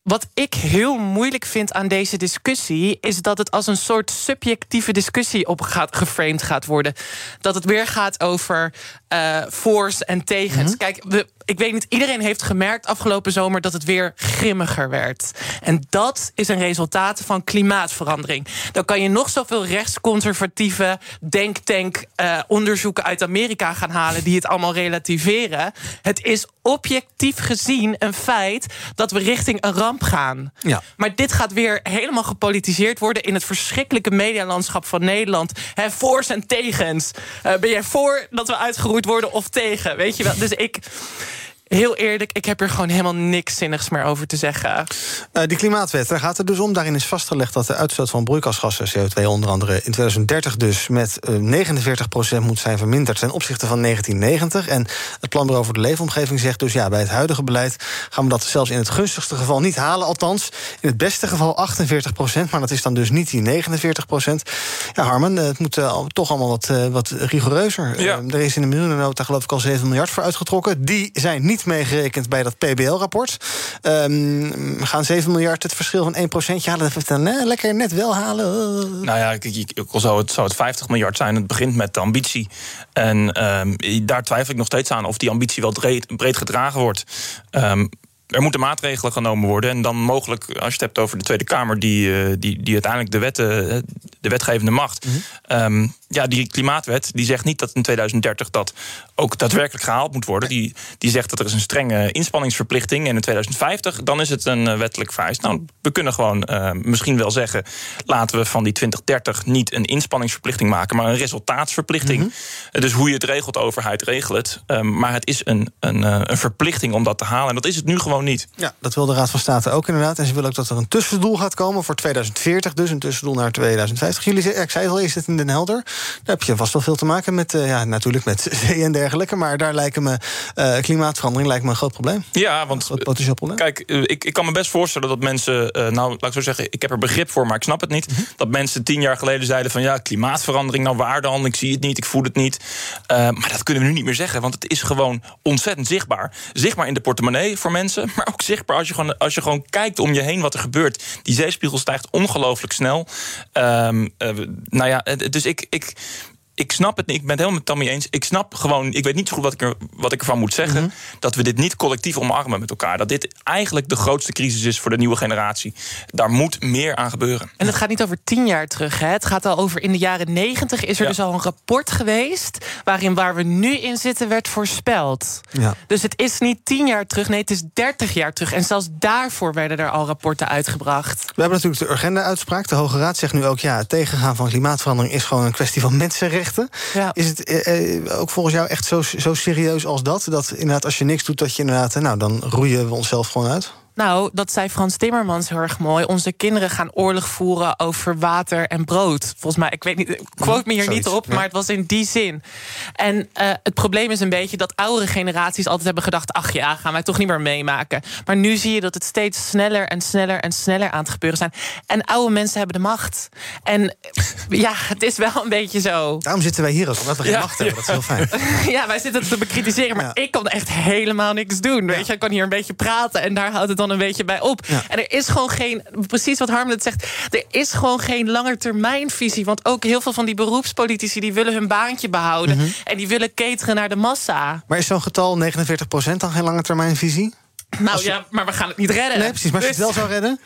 wat ik heel moeilijk vind aan deze discussie... is dat het als een soort subjectieve discussie op gaat, geframed gaat worden. Dat het weer gaat over eh voor's en tegens. Kijk, we, ik weet niet, iedereen heeft gemerkt afgelopen zomer... dat het weer grimmiger werd. En dat is een resultaat van klimaatverandering. Dan kan je nog zoveel rechtsconservatieve denktank eh, onderzoeken uit Amerika gaan halen... die het allemaal relativeren. Het is objectief gezien een feit dat we richting een ramp gaan. Ja. Maar dit gaat weer helemaal gepolitiseerd worden in het verschrikkelijke medialandschap van Nederland. Hè, voor's en tegens. Eh, ben jij voor dat we uitgeroeid worden of tegen? Weet je wel? Dus ik. Heel eerlijk, ik heb er gewoon helemaal niks zinnigs meer over te zeggen. Uh, die klimaatwet, daar gaat het dus om. Daarin is vastgelegd dat de uitstoot van broeikasgassen, CO2 onder andere, in 2030 dus met uh, 49% moet zijn verminderd ten opzichte van 1990. En het Planbureau voor de Leefomgeving zegt dus ja, bij het huidige beleid gaan we dat zelfs in het gunstigste geval niet halen. Althans, in het beste geval 48%, maar dat is dan dus niet die 49%. Ja, Harmen, het moet uh, toch allemaal wat, uh, wat rigoureuzer. Ja. er is in de miljoenennota geloof ik al 7 miljard voor uitgetrokken. Die zijn niet meegerekend bij dat PBL-rapport. Um, gaan 7 miljard het verschil van 1 procentje halen? Dat dan uh, lekker net wel halen. Nou ja, ook al zou het, zou het 50 miljard zijn. Het begint met de ambitie. En um, daar twijfel ik nog steeds aan of die ambitie wel breed, breed gedragen wordt. Um, er moeten maatregelen genomen worden. En dan mogelijk, als je het hebt over de Tweede Kamer, die, die, die uiteindelijk de, wetten, de wetgevende macht. Mm -hmm. um, ja, die klimaatwet die zegt niet dat in 2030 dat ook daadwerkelijk gehaald moet worden. Die, die zegt dat er is een strenge inspanningsverplichting. En in 2050 dan is het een wettelijk vereist. Nou, we kunnen gewoon uh, misschien wel zeggen: laten we van die 2030 niet een inspanningsverplichting maken, maar een resultaatsverplichting. Mm -hmm. Dus hoe je het regelt, de overheid regelt het. Um, maar het is een, een, een verplichting om dat te halen. En dat is het nu gewoon niet. Ja, dat wil de Raad van State ook inderdaad. En ze willen ook dat er een tussendoel gaat komen voor 2040, dus een tussendoel naar 2050. Jullie, ik zei het al, is het in Den Helder? Daar heb je vast wel veel te maken met, uh, ja, natuurlijk met zee en dergelijke. Maar daar lijken me uh, klimaatverandering lijkt me een groot probleem. Ja, want een potentieel probleem. Kijk, ik, ik kan me best voorstellen dat mensen, nou, laat ik zo zeggen, ik heb er begrip voor, maar ik snap het niet. -hmm. Dat mensen tien jaar geleden zeiden van ja, klimaatverandering, nou waar dan? Ik zie het niet, ik voel het niet. maar dat kunnen we nu niet meer zeggen, want het is gewoon ontzettend zichtbaar. Zichtbaar in de portemonnee voor mensen, maar ook zichtbaar als je gewoon, als je gewoon kijkt om je heen wat er gebeurt. Die zeespiegel stijgt ongelooflijk snel. Um, nou ja, dus ik. ik like ik snap het niet. Ik ben het helemaal met Tammy eens. Ik snap gewoon, ik weet niet zo goed wat ik, er, wat ik ervan moet zeggen. Mm -hmm. Dat we dit niet collectief omarmen met elkaar. Dat dit eigenlijk de grootste crisis is voor de nieuwe generatie. Daar moet meer aan gebeuren. En het gaat niet over tien jaar terug. Hè? Het gaat al over in de jaren negentig is er ja. dus al een rapport geweest. waarin waar we nu in zitten werd voorspeld. Ja. Dus het is niet tien jaar terug, nee, het is dertig jaar terug. En zelfs daarvoor werden er al rapporten uitgebracht. We hebben natuurlijk de Urgenda-uitspraak. De Hoge Raad zegt nu ook ja, het tegengaan van klimaatverandering is gewoon een kwestie van mensenrechten. Ja. Is het eh, ook volgens jou echt zo, zo serieus als dat? Dat inderdaad, als je niks doet, dat je inderdaad, nou, dan roeien we onszelf gewoon uit? Nou, dat zei Frans Timmermans heel erg mooi. Onze kinderen gaan oorlog voeren over water en brood. Volgens mij, ik weet niet, quote me hier Zoiets, niet op, ja. maar het was in die zin. En uh, het probleem is een beetje dat oudere generaties altijd hebben gedacht: ach ja, gaan wij toch niet meer meemaken. Maar nu zie je dat het steeds sneller en sneller en sneller aan het gebeuren zijn. En oude mensen hebben de macht. En ja, het is wel een beetje zo. Daarom zitten wij hier ook, omdat we geen macht hebben. Dat is heel fijn. Ja, wij zitten te bekritiseren, maar Ja. ik kan echt helemaal niks doen. Weet je, ik kan hier een beetje praten en daar houdt het dan een beetje bij op. Ja. En er is gewoon geen, precies wat Harm net zegt, er is gewoon geen langetermijnvisie. Want ook heel veel van die beroepspolitici die willen hun baantje behouden Mhm. en die willen cateren naar de massa. Maar is zo'n getal 49% dan geen lange termijn visie? Nou ja, maar we gaan het niet redden. Nee, precies. Maar als je het wel Dus, zou redden?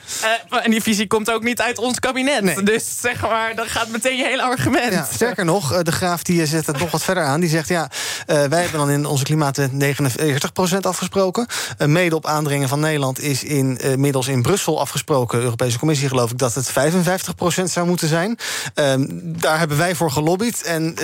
eh, en die visie komt ook niet uit ons kabinet. Nee. Dus zeg maar, dan gaat meteen je hele argument. Ja, sterker nog, eh, de graaf die zet het nog wat verder aan. Die zegt, ja, eh, wij hebben dan in onze klimaatwet 49% afgesproken. Eh, mede op aandringen van Nederland is inmiddels in Brussel afgesproken... de Europese Commissie geloof ik, dat het 55% zou moeten zijn. Ehm, daar hebben wij voor gelobbyd. En...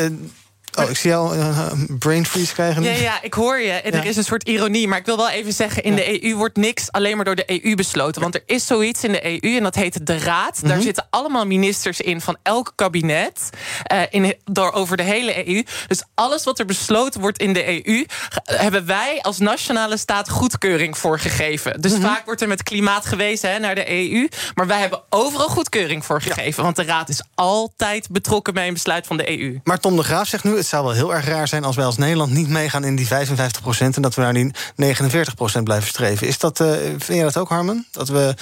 eh, Oh, ik zie jou eh, brain freeze krijgen. nu. Ja, ja, ik hoor je. En Ja. er is een soort ironie. Maar ik wil wel even zeggen: in de EU wordt niks alleen maar door de EU besloten. Want er is zoiets in de EU en dat heet de Raad. Mhm. Daar zitten allemaal ministers in van elk kabinet. eh, in, door, over de hele EU. Dus alles wat er besloten wordt in de EU. ge- hebben wij als nationale staat goedkeuring voor gegeven. Dus vaak wordt er met klimaat gewezen hè, naar de EU. Maar wij hebben overal goedkeuring voor gegeven. Want de Raad is altijd betrokken bij een besluit van de EU. Maar Tom de Graaf zegt nu... het zou wel heel erg raar zijn als wij als Nederland niet meegaan in die 55% en dat we naar die 49% blijven streven. Is dat, eh, vind je dat ook, Harmen? Dat we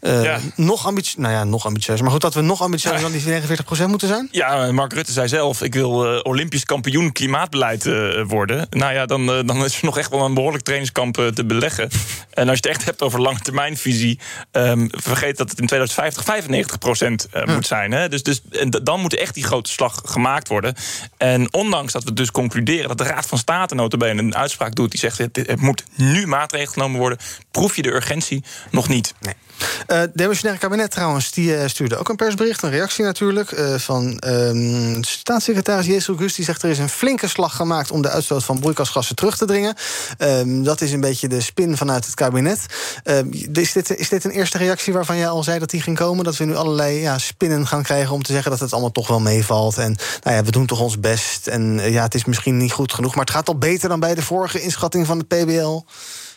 eh, Ja. nog ambitieuzer... Nou ja, nog ambitieuzer. Maar goed, dat we nog ambitieuzer dan die 49% moeten zijn? Ja, Mark Rutte zei zelf: ik wil eh, Olympisch kampioen klimaatbeleid worden. Nou ja, dan, dan is er nog echt wel een behoorlijk trainingskamp te beleggen. En als je het echt hebt over langetermijnvisie, ehm vergeet dat het in 2050 95 procent eh, moet zijn. Hè? Dus, dus en dan moet echt die grote slag gemaakt worden. En ondanks ondanks dat we dus concluderen dat de Raad van State notabene een uitspraak doet die zegt het, moet nu maatregelen genomen worden, proef je de urgentie nog niet. Nee. Uh, het demissionaire kabinet trouwens, die uh, stuurde ook een persbericht, een reactie natuurlijk, uh, van uh, staatssecretaris Jezus August. Die zegt er is een flinke slag gemaakt om de uitstoot van broeikasgassen terug te dringen. Ehm, dat is een beetje de spin vanuit het kabinet. Ehm, is, dit, is dit een eerste reactie waarvan jij al zei dat die ging komen? Dat we nu allerlei ja, spinnen gaan krijgen om te zeggen dat het allemaal toch wel meevalt. En nou ja, we doen toch ons best. En ja, het is misschien niet goed genoeg, maar het gaat al beter dan bij de vorige inschatting van het PBL.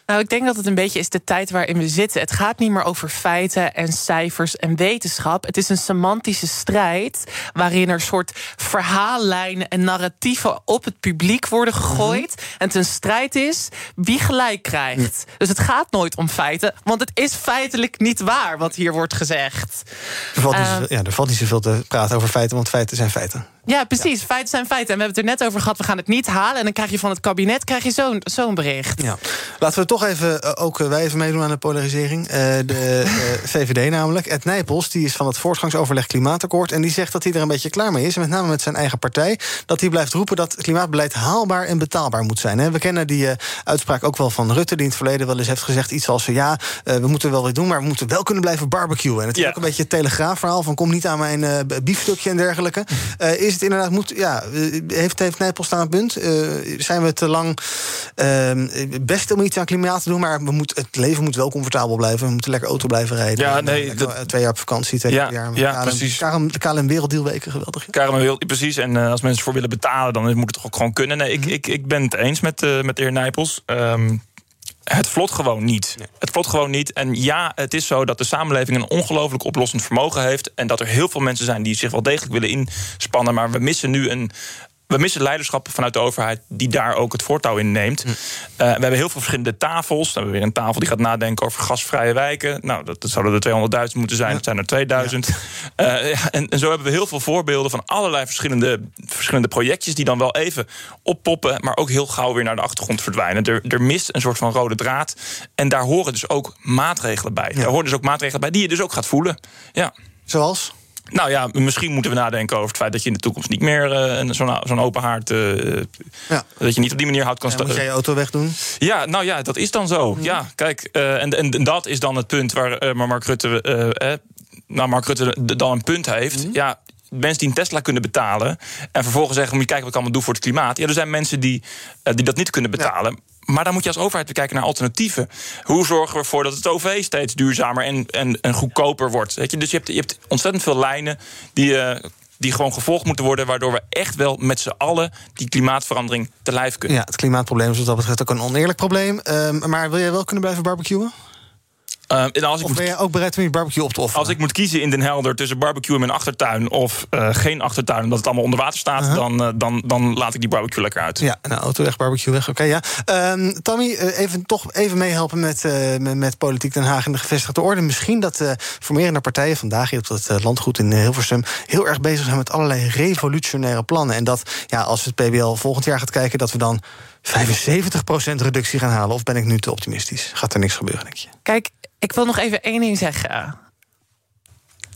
Nou, ik denk dat het een beetje is de tijd waarin we zitten. Het gaat niet meer over feiten en cijfers en wetenschap. Het is een semantische strijd waarin er soort verhaallijnen en narratieven op het publiek worden gegooid. En het een strijd is wie gelijk krijgt. Dus het gaat nooit om feiten, want het is feitelijk niet waar wat hier wordt gezegd. Er valt, niet, zoveel, ja, er valt niet zoveel te praten over feiten, want feiten zijn feiten. Ja, precies. Feiten zijn feiten. En we hebben het er net over gehad, we gaan het niet halen. En dan krijg je van het kabinet krijg je zo'n zo'n bericht. Ja. Laten we toch even, uh, ook uh, wij even meedoen aan de polarisering. Uh, de VVD namelijk. Ed Nijpels, die is van het voortgangsoverleg Klimaatakkoord. En die zegt dat hij er een beetje klaar mee is. Met name met zijn eigen partij. Dat hij blijft roepen dat klimaatbeleid haalbaar en betaalbaar moet zijn. We kennen die uitspraak ook wel van Rutte, die in het verleden wel eens heeft gezegd iets als: ja, we moeten wel weer doen, maar we moeten wel kunnen blijven barbecuen. En het is ook een beetje het telegraafverhaal van kom niet aan mijn biefstukje en dergelijke. is is het inderdaad moet. Ja, heeft, heeft Nijpels staan een punt? Uh, zijn we te lang uh, best om iets aan klimaat te doen, maar we moet, het leven moet wel comfortabel blijven. We moeten lekker auto blijven rijden. Ja, nee, dat, twee jaar op vakantie, twee ja, jaar. Ja, KLM, precies. KLM, de KLM Werelddeelweken, geweldig. Ja. KLM Wereld, precies. En uh, als mensen ervoor willen betalen, dan moet het toch ook gewoon kunnen. Nee, ik, ik, ik ben het eens met, met de heer Nijpels. Um, het vlot gewoon niet. Nee. Het vlot gewoon niet. En ja, het is zo dat de samenleving een ongelooflijk oplossend vermogen heeft. En dat er heel veel mensen zijn die zich wel degelijk willen inspannen. Maar we missen nu een. We missen leiderschap vanuit de overheid die daar ook het voortouw in neemt. Mm. Uh, we hebben heel veel verschillende tafels. We hebben weer een tafel die gaat nadenken over gasvrije wijken. Nou, dat, dat zouden er 200.000 moeten zijn. Ja. Dat zijn er 2000. Ja. Uh, ja, en, en, zo hebben we heel veel voorbeelden van allerlei verschillende, verschillende projectjes... die dan wel even oppoppen, maar ook heel gauw weer naar de achtergrond verdwijnen. Er, er mist een soort van rode draad. En daar horen dus ook maatregelen bij. Daar horen dus ook maatregelen bij die je dus ook gaat voelen. Ja. Zoals? Nou ja, misschien moeten we nadenken over het feit dat je in de toekomst niet meer uh, zo'n zo'n open haard. Uh, ja. Dat je niet op die manier hout kan staan. Moet jij je auto wegdoen? Ja, nou ja, dat is dan zo. Ja, ja kijk, uh, en, en, en, dat is dan het punt waar Mark Rutte. nou, Mark Rutte dan een punt heeft. Mm. Ja, mensen die een Tesla kunnen betalen. en vervolgens zeggen: moet je kijken wat ik allemaal doe voor het klimaat. Ja, er zijn mensen die, die dat niet kunnen betalen. Ja. Maar dan moet je als overheid kijken naar alternatieven. Hoe zorgen we ervoor dat het OV steeds duurzamer en, en, en goedkoper wordt? Weet je? Dus je hebt, je hebt ontzettend veel lijnen die, uh, die gewoon gevolgd moeten worden, waardoor we echt wel met z'n allen die klimaatverandering te lijf kunnen. Ja, het klimaatprobleem is wat dat betreft ook een oneerlijk probleem. Um, maar wil jij wel kunnen blijven barbecuen? Uh, en als ik of ben je ook bereid om je barbecue op te offeren? Als ik moet kiezen in Den Helder tussen barbecue in mijn achtertuin... of uh, geen achtertuin, omdat het allemaal onder water staat... Uh -huh. dan, uh, dan, dan laat ik die barbecue lekker uit. Ja, nou, auto weg, barbecue weg, oké, okay, ja. Um, Tammy, even, toch even meehelpen met, met, met, Politiek Den Haag en de gevestigde orde. Misschien dat formerende partijen vandaag hier op het landgoed in Hilversum... heel erg bezig zijn met allerlei revolutionaire plannen. En dat, ja, als het PBL volgend jaar gaat kijken... dat we dan 75% reductie gaan halen. Of ben ik nu te optimistisch? Gaat er niks gebeuren, denk je? Kijk, ik wil nog even één ding zeggen.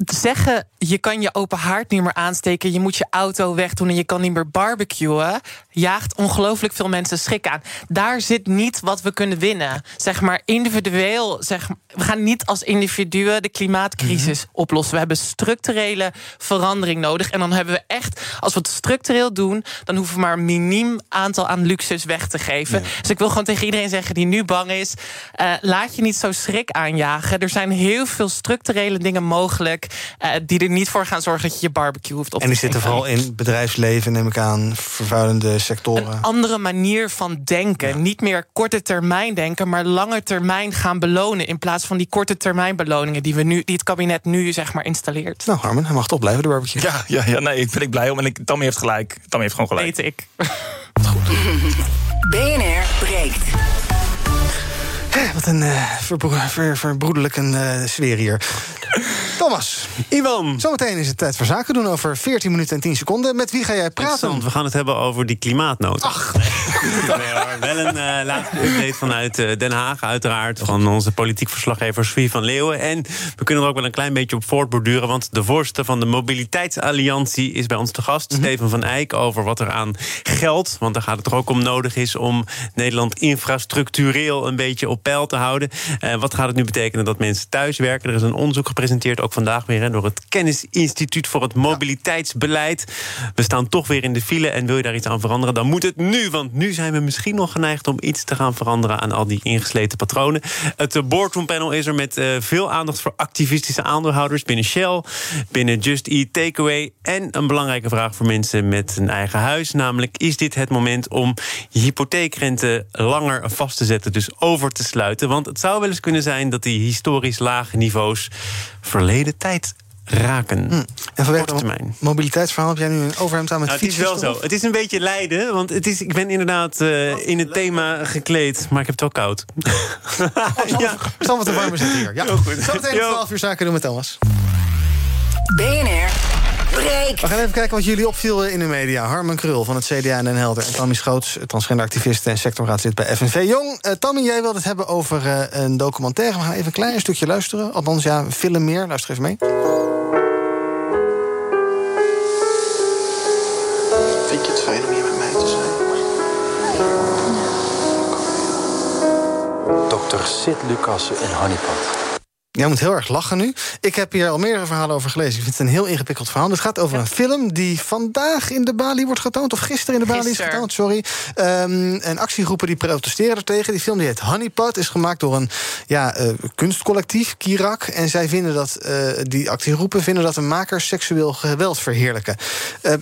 Zeggen, je kan je open haard niet meer aansteken... je moet je auto wegdoen en je kan niet meer barbecuen... jaagt ongelooflijk veel mensen schrik aan. Daar zit niet wat we kunnen winnen. Zeg maar individueel, zeg, we gaan niet als individuen... de klimaatcrisis mm -hmm. oplossen. We hebben structurele verandering nodig. En dan hebben we echt, als we het structureel doen... dan hoeven we maar een miniem aantal aan luxus weg te geven. Ja. Dus ik wil gewoon tegen iedereen zeggen die nu bang is... Uh, laat je niet zo schrik aanjagen. Er zijn heel veel structurele dingen mogelijk... Uh, die er niet voor gaan zorgen dat je je barbecue hoeft op En die zitten vooral in bedrijfsleven, neem ik aan, vervuilende sectoren. Een andere manier van denken. Ja. Niet meer korte termijn denken, maar lange termijn gaan belonen. In plaats van die korte termijn beloningen die, we nu, die het kabinet nu zeg maar installeert. Nou, Harmen, hij mag toch blijven, de barbecue. Ja, ja, ja nee, ik ben ik blij om. En ik, Tammy heeft gelijk. Tammy heeft gewoon gelijk. Weet ik. Goed. BNR breekt. Wat een uh, verbro ver verbroedelijk een uh, sfeer hier. Thomas. Ivan. Zometeen is het tijd voor zaken doen over 14 minuten en 10 seconden. Met wie ga jij praten? We gaan het hebben over die klimaatnood. Ach, Nee, hoor. Wel een eh, laatste update vanuit eh, Den Haag, uiteraard. Van onze politiek verslaggever Sofie van Leeuwen. En we kunnen er ook wel een klein beetje op voortborduren. Want de voorzitter van de Mobiliteitsalliantie is bij ons te gast. Steven van Eyck, over wat er aan geld... want daar gaat het er ook om nodig is... om Nederland infrastructureel een beetje op peil te houden. Eh, wat gaat het nu betekenen dat mensen thuiswerken? Er is een onderzoek gepresenteerd, ook vandaag weer... Hè, door het Kennisinstituut voor het Mobiliteitsbeleid. We staan toch weer in de file en wil je daar iets aan veranderen... dan moet het nu, want nu zijn we misschien nog geneigd... om iets te gaan veranderen aan al die ingesleten patronen. Het eh, boardroom panel is er met eh, veel aandacht voor activistische aandeelhouders... binnen Shell, binnen Just Eat Takeaway... en een belangrijke vraag voor mensen met een eigen huis... namelijk, is dit het moment om je hypotheekrente langer vast te zetten... dus over te sluiten? Want het zou wel eens kunnen zijn dat die historisch lage niveaus... verleden tijd raken. Hm. En vanwege termijn. mobiliteitsverhaal heb jij nu een overhemd aan met Nou, het is wel zo. Het is een beetje lijden, want het is, ik ben inderdaad eh, in het thema gekleed, maar ik heb het wel koud. ja. Zal wat te warmer zitten hier. Ja. Heel goed. Zometeen om 12 uur zaken doen met Thomas. BNR We gaan even kijken wat jullie opviel in de media. Harmen Krul van het CDA en Den Helder. En Tammy Schoots, transgenderactivist en sectorraadslid bij FNV Jong. Eh Tammy, jij wilde het hebben over eh, een documentaire. We gaan even een klein stukje luisteren. Althans, ja, een film meer. Luister even mee. Vind je het fijn om hier met mij te zijn? Dr. Sid Lucassen in Honeypot. Jij moet heel erg lachen nu. Ik heb hier al meerdere verhalen over gelezen. Ik vind het een heel ingewikkeld verhaal. Het gaat over een film die vandaag in de Bali wordt getoond. Of gisteren in de Bali is getoond, sorry. Ehm, en actiegroepen die protesteren er tegen. Die film die heet Honeypot. Is gemaakt door een ja, eh, kunstcollectief, Kirak. En zij vinden dat, eh, die actiegroepen vinden dat de makers seksueel geweld verheerlijken. Eh,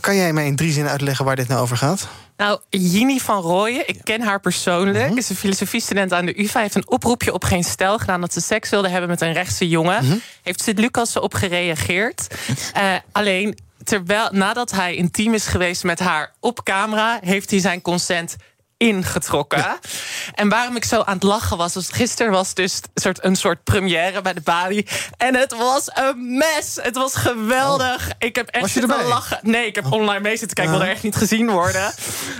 kan jij mij in drie zinnen uitleggen waar dit nou over gaat? Nou, Jini van Rooyen, ik ken haar persoonlijk. Mhm. Is een filosofiestudent aan de UvA. Heeft een oproepje op geen stijl gedaan dat ze seks wilde hebben met een rechtse jongen. Mhm. Heeft Sint-Lucas op gereageerd. Eh, alleen, terwijl, nadat hij intiem is geweest met haar op camera, heeft hij zijn consent ingetrokken. En waarom ik zo aan het lachen was, was gisteren was dus een soort, een soort première bij de Bali. En het was een mes. Het was geweldig. Ik heb echt Oh. Zitten? Oh. lachen. Nee, ik heb online mee zitten kijken. Ik wil er echt niet gezien worden.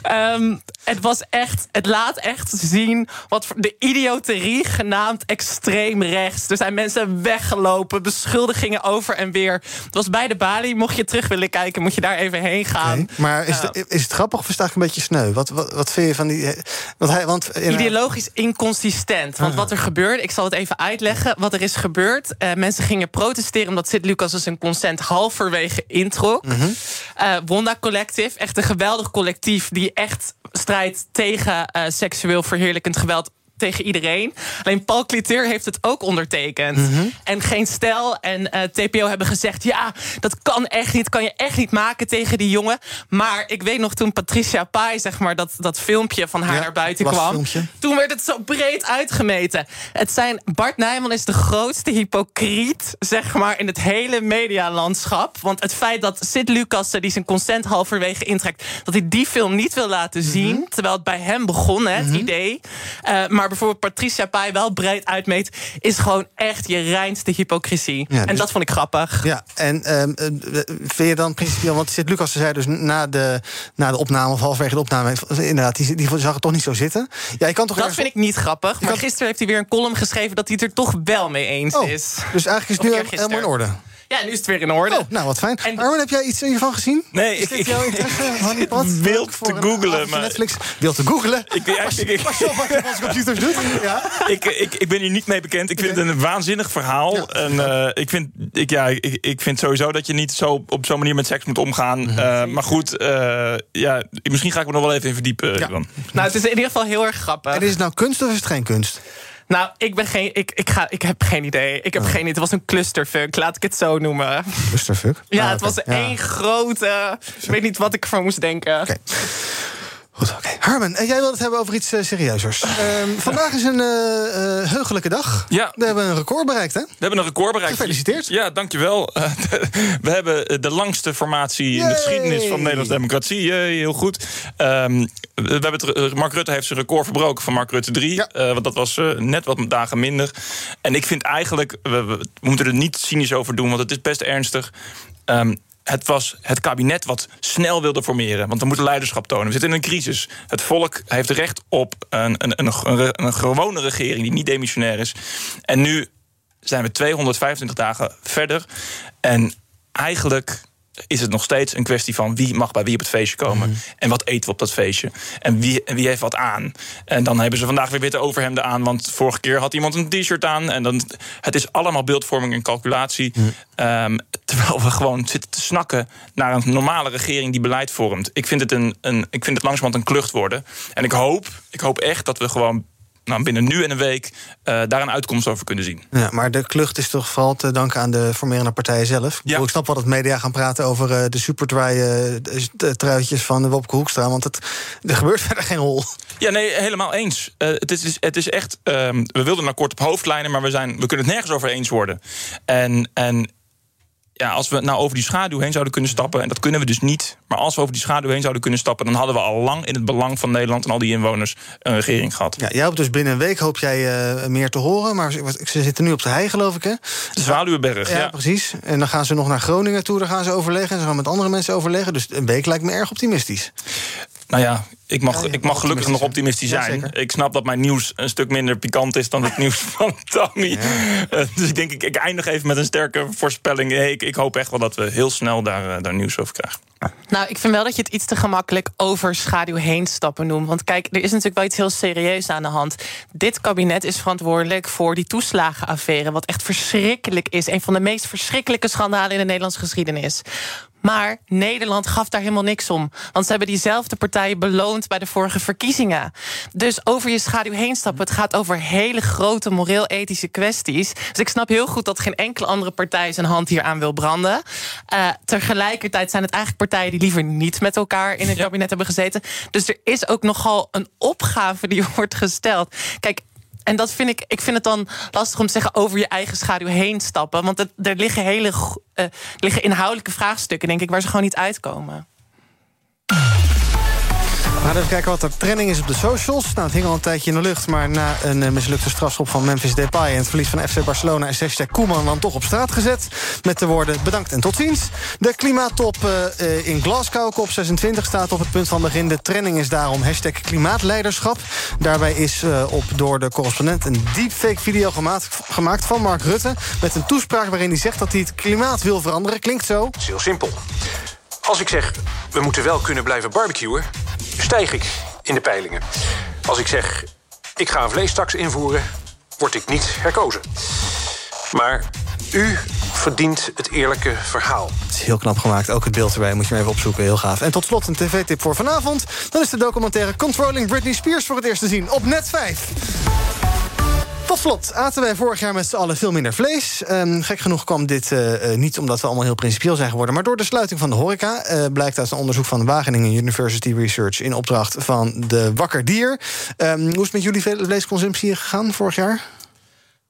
Ehm, het was echt, het laat echt zien wat voor de idioterie genaamd extreem rechts. Er zijn mensen weggelopen, beschuldigingen over en weer. Het was bij de Bali. Mocht je terug willen kijken, moet je daar even heen gaan. Maar is, is het grappig of is het eigenlijk een beetje sneu? Wat, wat, wat vind je van die... Want hij, want, eh, Ideologisch inconsistent. Want Ah. wat er gebeurde, ik zal het even uitleggen. Wat er is gebeurd, eh, mensen gingen protesteren... omdat Sid Lucas dus een consent halverwege introk. Mhm. Eh, Wonda Collective, echt een geweldig collectief... die echt strijdt tegen eh, seksueel verheerlijkend geweld tegen iedereen. Alleen Paul Cliteur heeft het ook ondertekend. Mhm. En Geen Stijl en eh, TPO hebben gezegd... ja, dat kan echt niet, kan je echt niet maken tegen die jongen. Maar ik weet nog toen Patricia Pai, zeg maar... dat, dat filmpje van haar Ja, naar buiten kwam... filmpje. toen werd het zo breed uitgemeten. Het zijn, Bart Nijman is de grootste hypocriet, zeg maar, in het hele medialandschap. Want het feit dat Sid Lucassen, die zijn consent halverwege intrekt... dat hij die film niet wil laten Mhm. zien, terwijl het bij hem begon, hè, het idee. Eh, maar bijvoorbeeld Patricia Pai wel breed uitmeet... is gewoon echt je reinste hypocrisie. Ja, en dus- dat vond ik grappig. Ja, en eh, vind je dan principieel... Want Sid Lucas zei dus na de, na de opname... of halverwege de opname, inderdaad, die, die zag het toch niet zo zitten. Ja, je kan toch Dat ergens- vind ik niet grappig. Maar gisteren heeft hij weer een column geschreven... dat hij het er toch wel mee eens Oh, is. Dus eigenlijk is het nu helemaal in orde. Ja, nu is het weer in orde. Oh, nou, wat fijn. Armin, heb jij iets hiervan gezien? Nee, is ik- dit ik- jouw interesse, wild te avondje maar- Netflix. Wild te googlen? Ik, ja, ik, ik, Pas op wat je op onze computers doet. Ja. ik, ik, ik ben hier niet mee bekend. Ik vind het een waanzinnig verhaal. En eh, ik, vind, ik, ja, ik, ik vind sowieso dat je niet zo op zo'n manier met seks moet omgaan. Mhm. Eh, maar goed, eh, ja, misschien ga ik me nog wel even in verdiepen. Dan. Nou, het is in ieder geval heel erg grappig. En is het nou kunst of is het geen kunst? Nou, ik, ben geen, ik, ik, ga, ik heb geen idee. Ik heb Oh. geen idee. Het was een clusterfuck, laat ik het zo noemen. Clusterfuck? Ja, Ah, het was Ja. één grote... Ik weet niet wat ik ervan moest denken. Goed, oké. Harmen, en jij wilde het hebben over iets eh, serieuzers. Ehm, vandaag is een eh, eh, heugelijke dag. Ja. We hebben een record bereikt, hè? We hebben een record bereikt. Gefeliciteerd. Ja, dankjewel. Eh, we hebben de langste formatie in de geschiedenis van de Nederlandse democratie. Yay, heel goed. Ehm, we hebben het, eh, Mark Rutte heeft zijn record verbroken van Mark Rutte 3. eh, want dat was eh, net wat dagen minder. En ik vind eigenlijk, we, we moeten er niet cynisch over doen, want het is best ernstig. Ehm, het was het kabinet wat snel wilde formeren. Want we moeten leiderschap tonen. We zitten in een crisis. Het volk heeft recht op een, een, een, een, gewone regering die niet demissionair is. En nu zijn we 225 dagen verder. En eigenlijk is het nog steeds een kwestie van wie mag bij wie op het feestje komen. Mhm. En wat eten we op dat feestje. En wie, en wie heeft wat aan. En dan hebben ze vandaag weer witte overhemden aan. Want vorige keer had iemand een t-shirt aan. En dan, het is allemaal beeldvorming en calculatie. Mhm. Ehm, terwijl we gewoon zitten te snakken naar een normale regering die beleid vormt. Ik vind het, een, een, ik vind het langzamerhand een klucht worden. En ik hoop, ik hoop echt dat we gewoon nou, binnen nu en een week eh, daar een uitkomst over kunnen zien. Ja, maar de klucht is toch vooral te danken aan de formerende partijen zelf. Ik, bedoel, ik snap wel dat media gaan praten over eh, de uh, truitjes van Wopke Hoekstra. Want het, er gebeurt verder geen rol. Ja, nee, helemaal eens. Uh, het, is, het is echt. Uh, we wilden maar kort op hoofdlijnen, maar we, zijn, we kunnen het nergens over eens worden. En. en ja, als we nou over die schaduw heen zouden kunnen stappen, en dat kunnen we dus niet, maar als we over die schaduw heen zouden kunnen stappen, dan hadden we al lang in het belang van Nederland en al die inwoners een regering gehad. Ja, jij hoopt dus binnen een week hoop jij uh, meer te horen, maar ze zitten nu op de hei, geloof ik, hè? De Zwaluwenberg, ja, ja. precies. En dan gaan ze nog naar Groningen toe, daar gaan ze overleggen, en ze gaan met andere mensen overleggen. Dus een week lijkt me erg optimistisch. Nou ja, ik mag, ja, ik mag gelukkig nog optimistisch zijn. Ja, ik snap dat mijn nieuws een stuk minder pikant is dan het nieuws van Tommy. Ja. Uh, dus ik denk, ik, ik, eindig even met een sterke voorspelling. Hey, ik, ik, hoop echt wel dat we heel snel daar, uh, daar nieuws over krijgen. Nou, ik vind wel dat je het iets te gemakkelijk over schaduw heen stappen noemt. Want kijk, er is natuurlijk wel iets heel serieus aan de hand. Dit kabinet is verantwoordelijk voor die toeslagenaffaire. Wat echt verschrikkelijk is. Een van de meest verschrikkelijke schandalen in de Nederlandse geschiedenis. Maar Nederland gaf daar helemaal niks om. Want ze hebben diezelfde partijen beloond bij de vorige verkiezingen. Dus over je schaduw heen stappen. Het gaat over hele grote moreel-ethische kwesties. Dus ik snap heel goed dat geen enkele andere partij zijn hand hier aan wil branden. Uh, tegelijkertijd zijn het eigenlijk partijen die liever niet met elkaar in het ja. kabinet hebben gezeten. Dus er is ook nogal een opgave die wordt gesteld. Kijk, en dat vind ik, ik vind het dan lastig om te zeggen over je eigen schaduw heen stappen. Want er liggen hele uh, liggen inhoudelijke vraagstukken, denk ik, waar ze gewoon niet uitkomen. Gaan even kijken wat er trending is op de socials. Nou, het hing al een tijdje in de lucht, maar na een uh, mislukte strafschop van Memphis Depay en het verlies van FC Barcelona is hashtag Koeman dan toch op straat gezet. Met de woorden bedankt en tot ziens. De klimaattop uh, in Glasgow, COP 26, staat op het punt van begin. De trending is daarom hashtag klimaatleiderschap. Daarbij is op door de correspondent een deepfake video gemaakt, gemaakt van Mark Rutte. Met een toespraak waarin hij zegt dat hij het klimaat wil veranderen. Klinkt zo. Het is heel simpel. Als ik zeg, we moeten wel kunnen blijven barbecuen, stijg ik in de peilingen. Als ik zeg, ik ga een vleestaks invoeren, word ik niet herkozen. Maar u verdient het eerlijke verhaal. Het is heel knap gemaakt. Ook het beeld erbij moet je maar even opzoeken. Heel gaaf. En tot slot een tv-tip voor vanavond. Dan is de documentaire Controlling Britney Spears voor het eerst te zien op net 5. Tot slot aten wij vorig jaar met z'n allen veel minder vlees. Um, gek genoeg kwam dit uh, uh, niet omdat we allemaal heel principieel zijn geworden... maar door de sluiting van de horeca. Uh, blijkt uit een onderzoek van Wageningen University Research... in opdracht van de Wakker Dier. Um, hoe is het met jullie vleesconsumptie gegaan vorig jaar?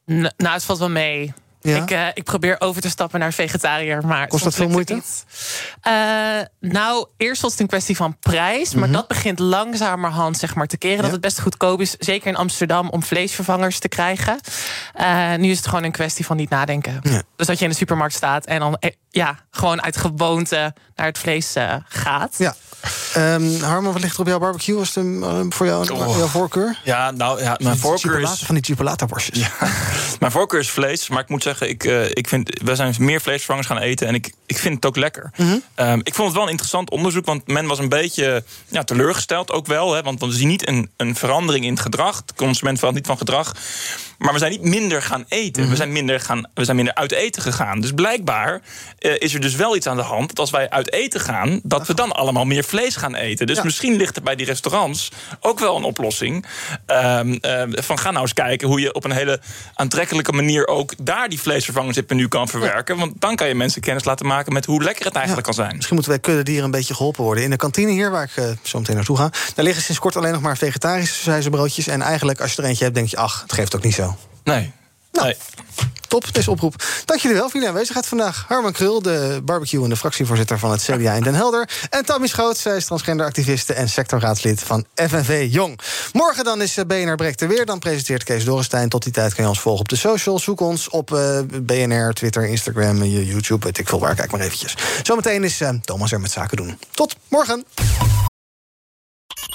N nou, het valt wel mee. Ja? Ik, uh, ik probeer over te stappen naar vegetariër. Maar Kost dat veel moeite? Uh, nou, eerst was het een kwestie van prijs. Maar mm -hmm. dat begint langzamerhand zeg maar, te keren. Ja. Dat het best goedkoop is, zeker in Amsterdam, om vleesvervangers te krijgen. Uh, nu is het gewoon een kwestie van niet nadenken. Ja. Dus dat je in de supermarkt staat en dan ja, gewoon uit gewoonte naar het vlees gaat. Ja. Um, Harman, wat ligt er op jouw barbecue? Was het um, voor jou oh. jouw voorkeur? Ja, nou ja, mijn voorkeur is... Van die chipolata-worstjes. Ja, mijn voorkeur is vlees, maar ik moet zeggen, ik, uh, ik vind, we zijn meer vleesvervangers gaan eten en ik, ik vind het ook lekker. Mm -hmm. um, ik vond het wel een interessant onderzoek, want men was een beetje ja, teleurgesteld ook wel. Hè, want we zien niet een, een verandering in het gedrag. De consument verandert niet van gedrag. Maar we zijn niet minder gaan eten. Mm we, zijn minder gaan, we zijn minder uit eten gegaan. Dus blijkbaar uh, is er dus wel iets aan de hand dat als wij uit eten gaan, dat we dan allemaal meer vlees gaan eten. Dus ja. misschien ligt er bij die restaurants ook wel een oplossing. Um, uh, van ga nou eens kijken hoe je op een hele aantrekkelijke manier ook daar die vleesvervangers in menu kan verwerken. Ja. Want dan kan je mensen kennis laten maken met hoe lekker het eigenlijk ja. kan zijn. Misschien moeten wij kuddedieren een beetje geholpen worden. In de kantine hier, waar ik uh, zo meteen naartoe ga, daar liggen sinds kort alleen nog maar vegetarische broodjes. En eigenlijk, als je er eentje hebt, denk je, ach, het geeft ook niet zo. Nee. Nou, nee. Top, deze oproep. Dank jullie wel voor jullie aanwezigheid vandaag. Harman Krul, de barbecue en de fractievoorzitter van het CDA in Den Helder. En Tammy Schoot, zij is transgenderactiviste en sectorraadslid van FNV Jong. Morgen dan is eh, BNR Breekt er weer. Dan presenteert Kees Dorrestein. Tot die tijd kan je ons volgen op de socials. Zoek ons op uh, BNR, Twitter, Instagram, YouTube, weet ik veel waar. Kijk maar eventjes. Zometeen is uh, Thomas er met zaken doen. Tot morgen.